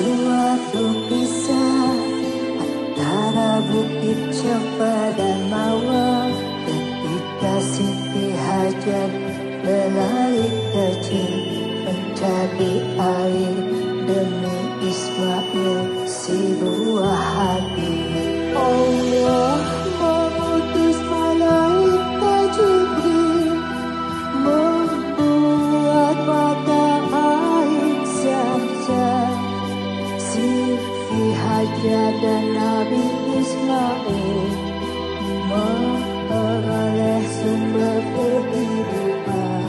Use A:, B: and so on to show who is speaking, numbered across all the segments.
A: Suatu kisah antara bukit Cepa dan Mawar ketika Siti Hajar berlari kecil mencari air demi Ismail si buah hati. Siti Hajar dan Nabi Ismail mengalih sumber kehidupan.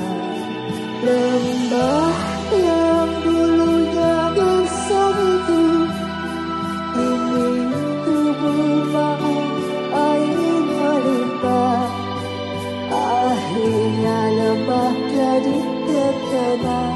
A: Lembah yang dulunya gersang itu kini tubuh mau air melimpah. Akhirnya lembah jadi terkenal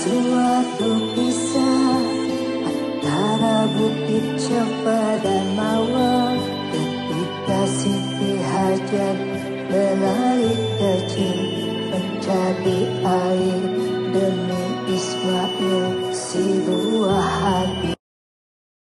A: suatu kisah antara bukit Cepa dan Mawar ketika Siti Hajar berlari kecil mencari air